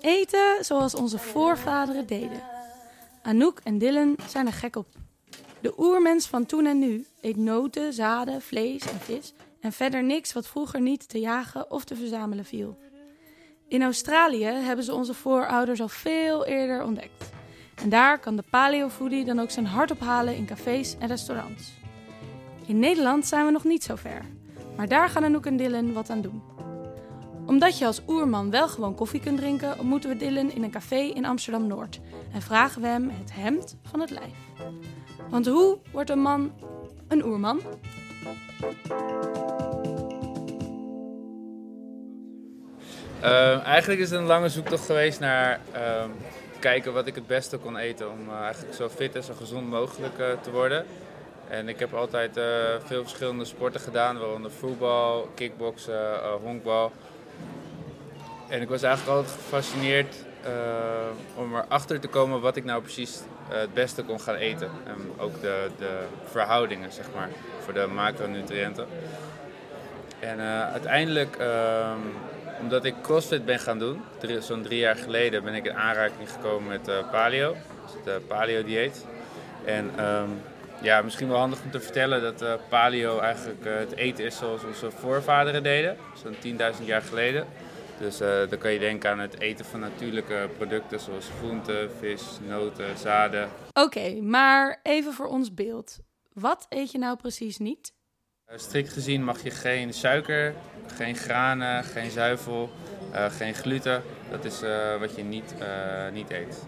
Eten zoals onze voorvaderen deden. Anouk en Dylan zijn er gek op. De oermens van toen en nu eet noten, zaden, vlees en vis en verder niks wat vroeger niet te jagen of te verzamelen viel. In Australië hebben ze onze voorouders al veel eerder ontdekt. En daar kan de paleo-foodie dan ook zijn hart ophalen in cafés en restaurants. In Nederland zijn we nog niet zo ver, maar daar gaan Anouk en Dylan wat aan doen. Omdat je als oerman wel gewoon koffie kunt drinken, ontmoeten we Dylan in een café in Amsterdam-Noord en vragen we hem het hemd van het lijf. Want hoe wordt een man een oerman? Ehm, eigenlijk is het een lange zoektocht geweest naar ehm, kijken wat ik het beste kon eten om eh, eigenlijk zo fit en zo gezond mogelijk eh, te worden. En ik heb altijd eh, veel verschillende sporten gedaan, waaronder voetbal, kickboksen, eh, honkbal. En ik was eigenlijk altijd gefascineerd eh, om erachter te komen wat ik nou precies het beste kon gaan eten. En ook de, de verhoudingen, zeg maar, voor de macronutriënten. En uiteindelijk, ehm, omdat ik CrossFit ben gaan doen, zo'n drie jaar geleden, ben ik in aanraking gekomen met paleo. Dus het paleo-dieet. En ehm, ja, misschien wel handig om te vertellen dat eh, paleo eigenlijk eh, het eten is zoals onze voorvaderen deden, zo'n 10.000 jaar geleden. Dus eh, dan kan je denken aan het eten van natuurlijke producten zoals groenten, vis, noten, zaden. Oké, maar even voor ons beeld. Wat eet je nou precies niet? Strikt gezien mag je geen suiker, geen granen, geen zuivel, geen gluten. Dat is wat je niet, niet eet.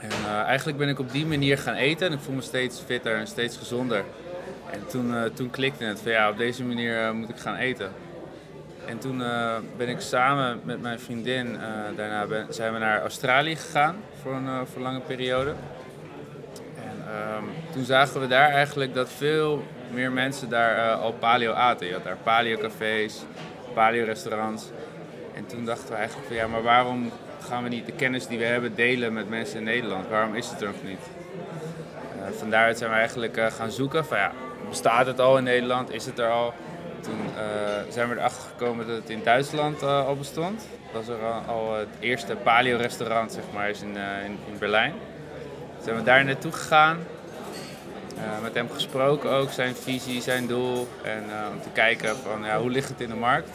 En eh, eigenlijk ben ik op die manier gaan eten en ik voel me steeds fitter en steeds gezonder. En toen, eh, toen klikte het van ja, op deze manier eh, moet ik gaan eten. En toen ben ik samen met mijn vriendin, daarna zijn we naar Australië gegaan voor een, voor lange periode. En ehm, toen zagen we daar eigenlijk dat veel meer mensen daar al paleo aten. Je had daar paleo-cafés, paleo-restaurants. En toen dachten we eigenlijk van ja, maar waarom gaan we niet de kennis die we hebben delen met mensen in Nederland? Waarom is het er nog niet? Eh vandaar zijn we eigenlijk eh, gaan zoeken van ja, bestaat het al in Nederland? Is het er al? Toen eh, zijn we erachter gekomen dat het in Duitsland al bestond. Dat was er al, het eerste paleo-restaurant, zeg maar, is in, in, Berlijn. Toen zijn we daar naartoe gegaan. Met hem gesproken ook, zijn visie, zijn doel. En om te kijken van ja, hoe ligt het in de markt.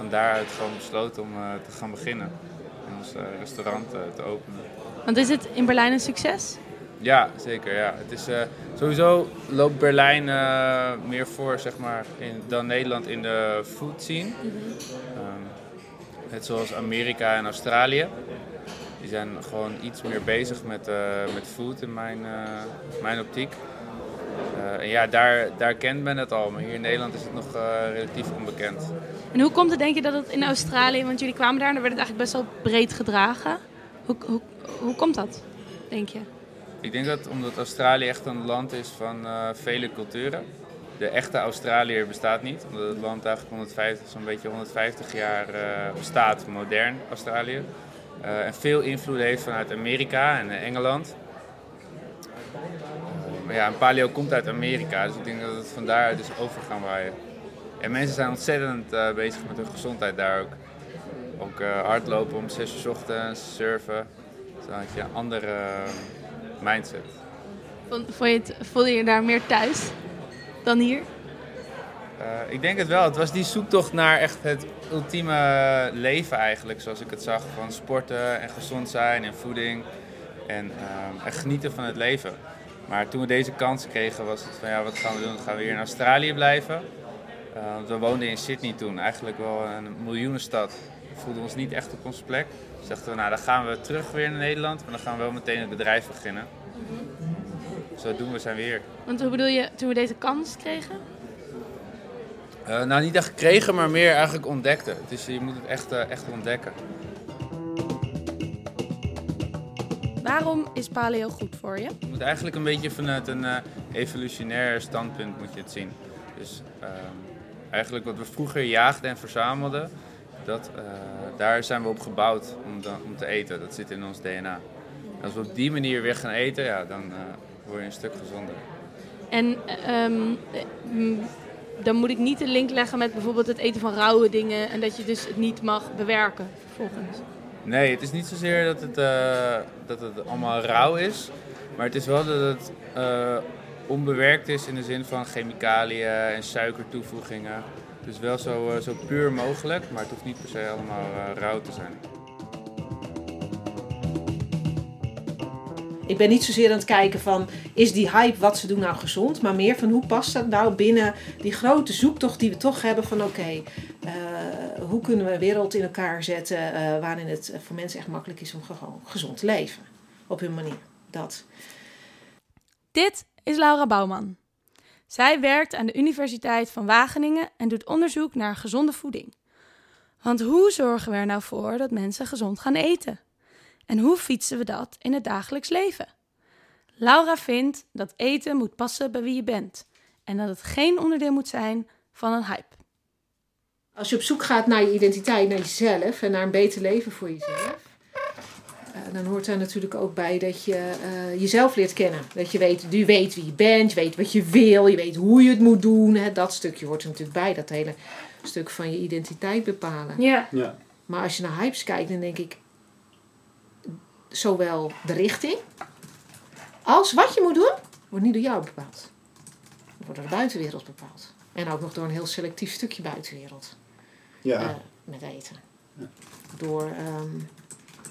Van daaruit gewoon besloten om eh, te gaan beginnen. En ons eh, restaurant eh, te openen. Want is het in Berlijn een succes? Ja, zeker. Ja. Het is, sowieso loopt Berlijn meer voor zeg maar, in, dan Nederland in de food scene. Ehm, net zoals Amerika en Australië. Die zijn gewoon iets meer bezig met, met food in mijn, mijn optiek. En ja, daar, daar kent men het al, maar hier in Nederland is het nog relatief onbekend. En hoe komt het denk je dat het in Australië, want jullie kwamen daar en daar werd het eigenlijk best wel breed gedragen. Hoe, hoe, hoe komt dat, denk je? Ik denk dat omdat Australië echt een land is van eh, vele culturen. De echte Australiër bestaat niet, omdat het land eigenlijk 150, zo'n beetje 150 jaar eh, bestaat, modern Australië. Eh, en veel invloed heeft vanuit Amerika en Engeland. Maar ja, en paleo komt uit Amerika, dus ik denk dat het van daaruit is over gaan waaien. En mensen zijn ontzettend eh, bezig met hun gezondheid daar ook. Ook eh, hardlopen om 6 uur 's ochtends, surfen. Had je een andere eh, mindset. Vond, vond je het, voelde je je daar meer thuis dan hier? Ik denk het wel. Het was die zoektocht naar echt het ultieme leven eigenlijk, zoals ik het zag. Van sporten en gezond zijn en voeding en ehm, echt genieten van het leven. Maar toen we deze kans kregen was het van ja, wat gaan we doen? Gaan we hier in Australië blijven? Eh, we woonden in Sydney toen, eigenlijk wel een miljoenenstad. We voelden ons niet echt op onze plek. Dus dachten we, nou dan gaan we terug weer naar Nederland, maar dan gaan we wel meteen het bedrijf beginnen. Zo doen we zijn we hier. Want hoe bedoel je, toen we deze kans kregen? Eh, nou, niet echt gekregen, maar meer eigenlijk ontdekte. Dus je moet het echt, eh, echt ontdekken. Waarom is paleo goed voor je? Je moet eigenlijk een beetje vanuit een eh, evolutionair standpunt moet je het zien. Dus ehm, eigenlijk wat we vroeger jaagden en verzamelden, dat, eh, daar zijn we op gebouwd om, dan- om te eten. Dat zit in ons DNA. En als we op die manier weer gaan eten, ja, dan eh, word je een stuk gezonder. En ehm, dan moet ik niet de link leggen met bijvoorbeeld het eten van rauwe dingen en dat je dus het niet mag bewerken vervolgens. Nee, het is niet zozeer dat het, eh, dat het allemaal rauw is, maar het is wel dat het onbewerkt is in de zin van chemicaliën en suikertoevoegingen. Dus wel zo, eh, zo puur mogelijk, maar het hoeft niet per se allemaal rauw te zijn. Ik ben niet zozeer aan het kijken van is die hype wat ze doen nou gezond, maar meer van hoe past dat nou binnen die grote zoektocht die we toch hebben van oké, eh, hoe kunnen we een wereld in elkaar zetten uh, waarin het voor mensen echt makkelijk is om gewoon gezond te leven op hun manier. Dat. Dit is Laura Bouwman. Zij werkt aan de Universiteit van Wageningen en doet onderzoek naar gezonde voeding. Want hoe zorgen we er nou voor dat mensen gezond gaan eten? En hoe fietsen we dat in het dagelijks leven? Laura vindt dat eten moet passen bij wie je bent en dat het geen onderdeel moet zijn van een hype. Als je op zoek gaat naar je identiteit, naar jezelf en naar een beter leven voor jezelf, dan hoort daar natuurlijk ook bij dat je uh, jezelf leert kennen. Dat je weet, je weet wie je bent, je weet wat je wil, je weet hoe je het moet doen. Hè. Dat stukje hoort er natuurlijk bij, dat hele stuk van je identiteit bepalen. Ja. ja. Maar als je naar hypes kijkt, dan denk ik, zowel de richting als wat je moet doen, wordt niet door jou bepaald. Het wordt door de buitenwereld bepaald. En ook nog door een heel selectief stukje buitenwereld. Ja. Uh, met eten. Ja. Door um, uh,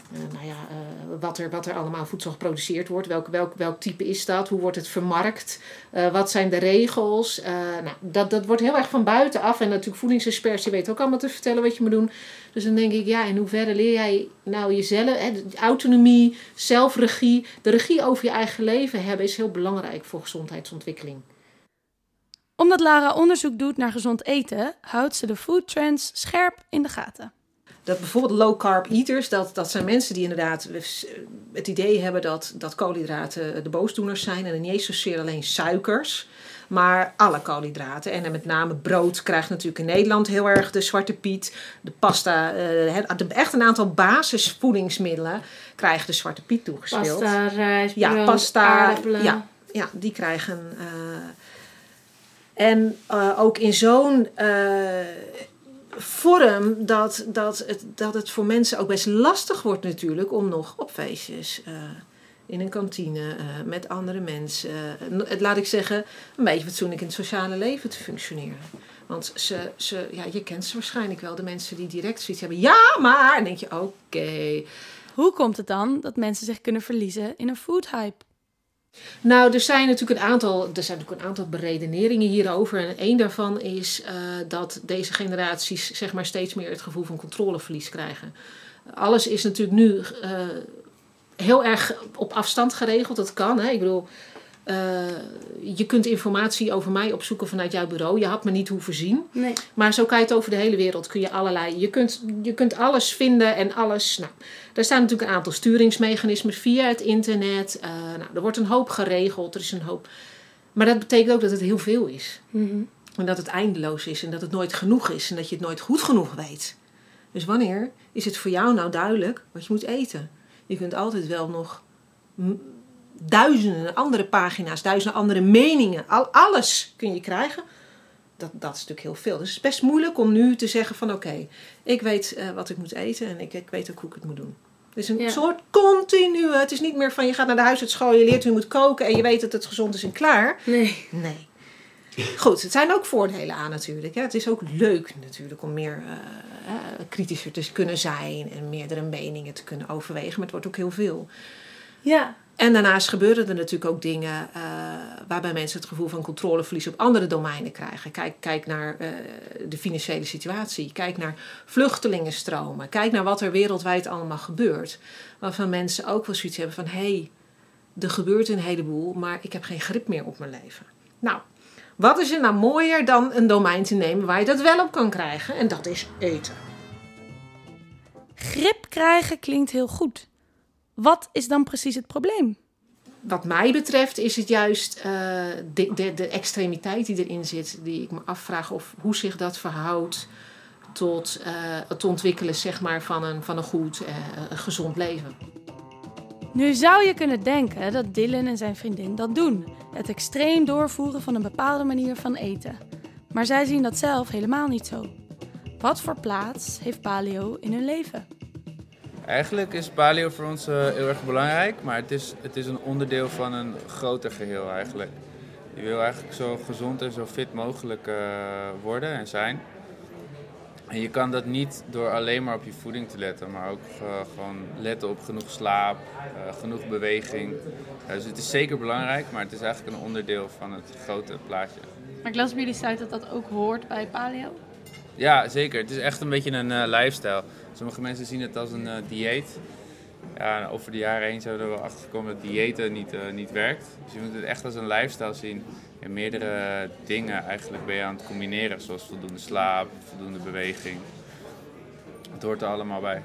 nou ja, uh, wat, er, wat er allemaal voedsel geproduceerd wordt. Welk, welk, welk type is dat? Hoe wordt het vermarkt? wat zijn de regels? nou, dat, dat wordt heel erg van buitenaf. En natuurlijk voedingsexperts die weten ook allemaal te vertellen wat je moet doen. Dus dan denk ik, ja, in hoeverre leer jij nou jezelf, hè, autonomie, zelfregie, de regie over je eigen leven hebben is heel belangrijk voor gezondheidsontwikkeling. Omdat Lara onderzoek doet naar gezond eten, houdt ze de food trends scherp in de gaten. Dat bijvoorbeeld low carb eaters, dat, dat zijn mensen die inderdaad het idee hebben dat, dat koolhydraten de boosdoeners zijn en niet eens zozeer alleen suikers. Maar alle koolhydraten. En met name brood krijgt natuurlijk in Nederland heel erg de zwarte piet. De pasta, echt een aantal basisvoedingsmiddelen krijgen de zwarte piet toegespeeld. Pasta, rijst, ja, pasta, aardappelen. Ja, ja, die krijgen. Uh, en uh, ook in zo'n vorm dat, dat, het, dat het voor mensen ook best lastig wordt natuurlijk om nog op feestjes in een kantine uh, met andere mensen. Uh, het, laat ik zeggen, een beetje fatsoenlijk in het sociale leven te functioneren. Want ze, ze, ja, je kent ze waarschijnlijk wel, de mensen die direct zoiets hebben. Ja, maar. En denk je, oké. Hoe komt het dan dat mensen zich kunnen verliezen in een food hype? Nou, er zijn natuurlijk een aantal, er zijn natuurlijk een aantal beredeneringen hierover. En één daarvan is uh, dat deze generaties zeg maar, steeds meer het gevoel van controleverlies krijgen. Alles is natuurlijk nu heel erg op afstand geregeld. Dat kan. Hè? Ik bedoel, uh, je kunt informatie over mij opzoeken vanuit jouw bureau. Je had me niet hoeven zien. Nee. Maar zo kan je het over de hele wereld. Kun je allerlei. Je kunt, je kunt alles vinden en alles. Nou, daar staan natuurlijk een aantal sturingsmechanismen via het internet. Uh, nou, er wordt een hoop geregeld. Er is een hoop. Maar dat betekent ook dat het heel veel is. Mm -hmm. En dat het eindeloos is en dat het nooit genoeg is en dat je het nooit goed genoeg weet. Dus wanneer is het voor jou nou duidelijk wat je moet eten? Je kunt altijd wel nog duizenden andere pagina's, duizenden andere meningen, al, alles kun je krijgen. Dat, dat is natuurlijk heel veel. Dus het is best moeilijk om nu te zeggen van oké, ik weet uh, wat ik moet eten en ik, ik weet ook hoe ik het moet doen. Het is een ja. soort continue. Het is niet meer van je gaat naar de huisartschool, je leert hoe je moet koken en je weet dat het gezond is en klaar. Nee. Nee. Goed, het zijn ook voordelen aan natuurlijk. Hè. Het is ook leuk natuurlijk om meer uh, uh, kritischer te kunnen zijn en meerdere meningen te kunnen overwegen. Maar het wordt ook heel veel. Ja. En daarnaast gebeuren er natuurlijk ook dingen uh, waarbij mensen het gevoel van controleverlies op andere domeinen krijgen. Kijk, kijk naar uh, de financiële situatie. Kijk naar vluchtelingenstromen. Kijk naar wat er wereldwijd allemaal gebeurt. Waarvan mensen ook wel zoiets hebben van hé, hey, er gebeurt een heleboel, maar ik heb geen grip meer op mijn leven. Nou, wat is er nou mooier dan een domein te nemen waar je dat wel op kan krijgen? En dat is eten. Grip krijgen klinkt heel goed. Wat is dan precies het probleem? Wat mij betreft is het juist uh, de, de, de extremiteit die erin zit, die ik me afvraag of hoe zich dat verhoudt tot uh, het ontwikkelen zeg maar, van, een, van een goed, uh, gezond leven. Nu zou je kunnen denken dat Dylan en zijn vriendin dat doen: het extreem doorvoeren van een bepaalde manier van eten. Maar zij zien dat zelf helemaal niet zo. Wat voor plaats heeft paleo in hun leven? Eigenlijk is paleo voor ons uh, heel erg belangrijk, maar het is, het is een onderdeel van een groter geheel eigenlijk. Je wil eigenlijk zo gezond en zo fit mogelijk uh, worden en zijn. En je kan dat niet door alleen maar op je voeding te letten, maar ook uh, gewoon letten op genoeg slaap, genoeg beweging. dus het is zeker belangrijk, maar het is eigenlijk een onderdeel van het grote plaatje. Maar ik las bij jullie site dat dat ook hoort bij paleo? Ja, zeker. Het is echt een beetje een uh, lifestyle. Sommige mensen zien het als een uh, dieet. Ja, over de jaren heen zijn we er wel achter gekomen dat diëten niet, uh, niet werkt. Dus je moet het echt als een lifestyle zien. En meerdere dingen eigenlijk ben je aan het combineren. Zoals voldoende slaap, voldoende beweging. Het hoort er allemaal bij.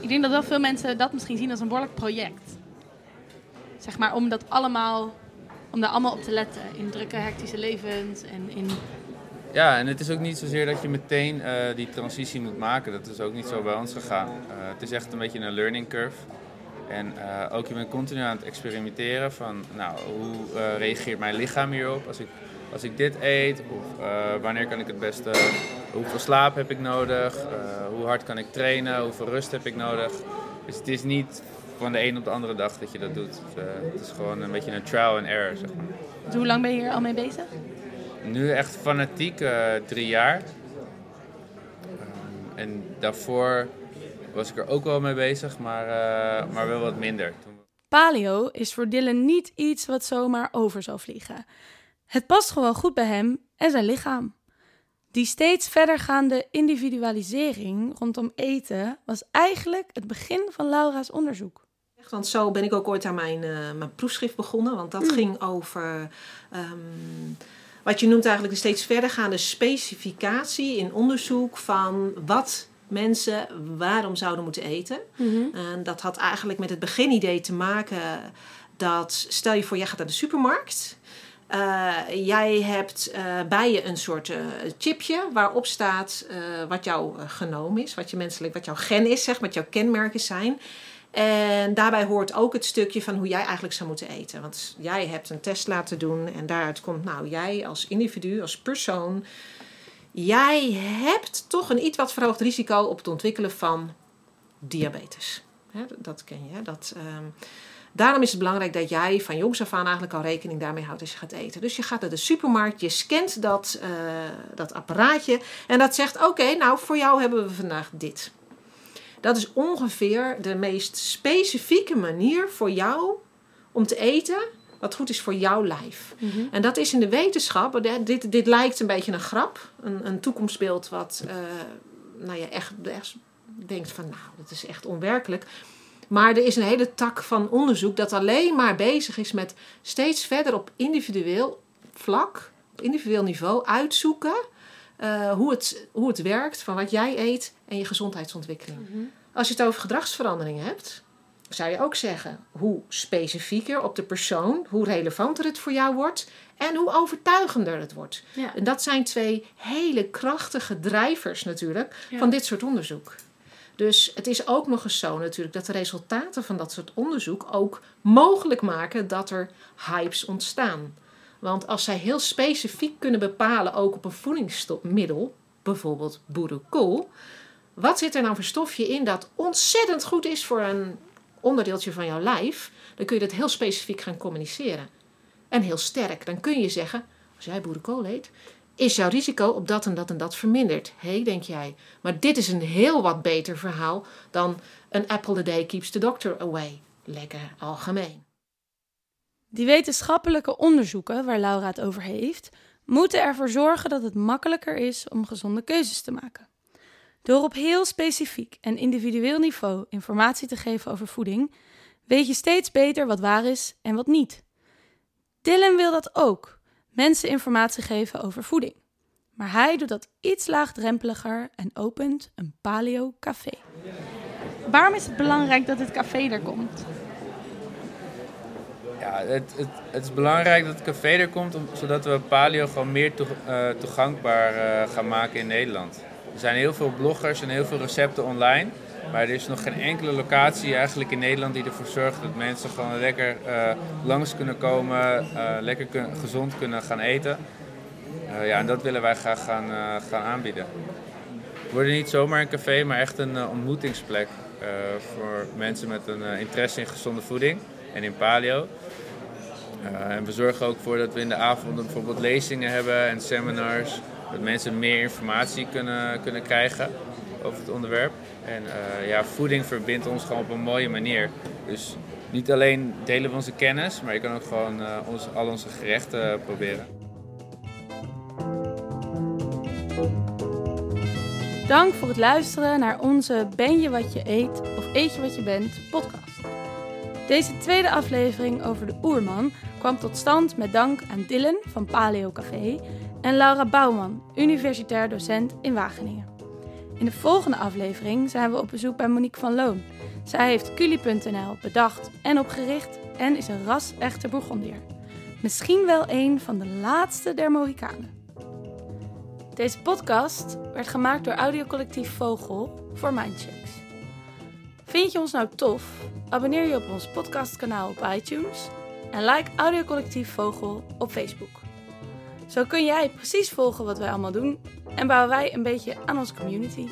Ik denk dat wel veel mensen dat misschien zien als een behoorlijk project. Zeg maar om dat allemaal, om daar allemaal op te letten. In drukke, hectische levens en in ja, en het is ook niet zozeer dat je meteen uh, die transitie moet maken. Dat is ook niet zo bij ons gegaan. Uh, het is echt een beetje een learning curve. En uh, ook je bent continu aan het experimenteren van, nou, hoe reageert mijn lichaam hierop als ik, als ik dit eet? Of wanneer kan ik het beste, hoeveel slaap heb ik nodig? hoe hard kan ik trainen? Hoeveel rust heb ik nodig? Dus het is niet van de een op de andere dag dat je dat doet. Dus, het is gewoon een beetje een trial and error, zeg maar. Dus hoe lang ben je hier al mee bezig? Nu echt fanatiek, uh, drie jaar. Um, en daarvoor was ik er ook wel mee bezig, maar, uh, maar wel wat minder. Paleo is voor Dylan niet iets wat zomaar over zou vliegen. Het past gewoon goed bij hem en zijn lichaam. Die steeds verdergaande individualisering rondom eten was eigenlijk het begin van Laura's onderzoek. Want zo ben ik ook ooit aan mijn, uh, mijn proefschrift begonnen. Want dat mm. ging over um, wat je noemt eigenlijk de steeds verdergaande specificatie in onderzoek van wat mensen waarom zouden moeten eten. Mhm. En dat had eigenlijk met het beginidee te maken dat stel je voor, jij gaat naar de supermarkt. Uh, jij hebt uh, bij je een soort uh, chipje waarop staat wat jouw genoom is, wat je menselijk, wat jouw gen is, zeg, wat jouw kenmerken zijn. En daarbij hoort ook het stukje van hoe jij eigenlijk zou moeten eten. Want jij hebt een test laten doen en daaruit komt, nou, jij als individu, als persoon, jij hebt toch een iets wat verhoogd risico op het ontwikkelen van diabetes. dat ken je. Dat, um, daarom is het belangrijk dat jij van jongs af aan eigenlijk al rekening daarmee houdt als je gaat eten. Dus je gaat naar de supermarkt, je scant dat, uh, dat apparaatje en dat zegt: Oké, nou voor jou hebben we vandaag dit. Dat is ongeveer de meest specifieke manier voor jou om te eten wat goed is voor jouw lijf. Mhm. En dat is in de wetenschap, dit, dit lijkt een beetje een grap, een, een toekomstbeeld wat uh, nou ja, echt, echt denkt van nou, dat is echt onwerkelijk. Maar er is een hele tak van onderzoek dat alleen maar bezig is met steeds verder op individueel vlak, op individueel niveau uitzoeken uh, hoe, het, hoe het werkt van wat jij eet en je gezondheidsontwikkeling. Mhm. Als je het over gedragsveranderingen hebt, zou je ook zeggen hoe specifieker op de persoon, hoe relevanter het voor jou wordt en hoe overtuigender het wordt. Ja. En dat zijn twee hele krachtige drijvers natuurlijk Ja. van dit soort onderzoek. Dus het is ook nog eens zo natuurlijk dat de resultaten van dat soort onderzoek ook mogelijk maken dat er hypes ontstaan. Want als zij heel specifiek kunnen bepalen, ook op een voedingsmiddel, bijvoorbeeld boerenkool, wat zit er nou voor stofje in dat ontzettend goed is voor een onderdeeltje van jouw lijf, dan kun je dat heel specifiek gaan communiceren. En heel sterk. Dan kun je zeggen, als jij boerenkool eet, is jouw risico op dat en dat en dat verminderd. Hé, denk jij. Maar dit is een heel wat beter verhaal dan een apple a day keeps the doctor away. Lekker algemeen. Die wetenschappelijke onderzoeken waar Laura het over heeft, moeten ervoor zorgen dat het makkelijker is om gezonde keuzes te maken. Door op heel specifiek en individueel niveau informatie te geven over voeding, weet je steeds beter wat waar is en wat niet. Dylan wil dat ook, mensen informatie geven over voeding. Maar hij doet dat iets laagdrempeliger en opent een paleo café. Waarom is het belangrijk dat het café er komt? Ja, het, het, het is belangrijk dat het café er komt, om, zodat we paleo gewoon meer uh, toegankbaar uh, gaan maken in Nederland. Er zijn heel veel bloggers en heel veel recepten online. Maar er is nog geen enkele locatie eigenlijk in Nederland die ervoor zorgt dat mensen gewoon lekker uh, langs kunnen komen, lekker gezond kunnen gaan eten. ja, en dat willen wij graag gaan, gaan aanbieden. We worden niet zomaar een café, maar echt een ontmoetingsplek voor mensen met een interesse in gezonde voeding en in paleo. Uh, en we zorgen ook voor dat we in de avonden bijvoorbeeld lezingen hebben en seminars. Dat mensen meer informatie kunnen, kunnen krijgen over het onderwerp. En uh, ja, voeding verbindt ons gewoon op een mooie manier. Dus niet alleen delen we onze kennis, maar je kan ook gewoon uh, ons, al onze gerechten proberen. Dank voor het luisteren naar onze Ben je wat je eet of eet je wat je bent podcast. Deze tweede aflevering over de oerman kwam tot stand met dank aan Dylan van Paleo Café en Laura Bouwman, universitair docent in Wageningen. In de volgende aflevering zijn we op bezoek bij Monique van Loon. Zij heeft Culi.nl bedacht en opgericht en is een ras-echte Bourgondier. Misschien wel een van de laatste der Mohikanen. Deze podcast werd gemaakt door audiocollectief Vogel voor Mindchecks. Vind je ons nou tof? Abonneer je op ons podcastkanaal op iTunes en like Audiocollectief Vogel op Facebook. Zo kun jij precies volgen wat wij allemaal doen en bouwen wij een beetje aan onze community.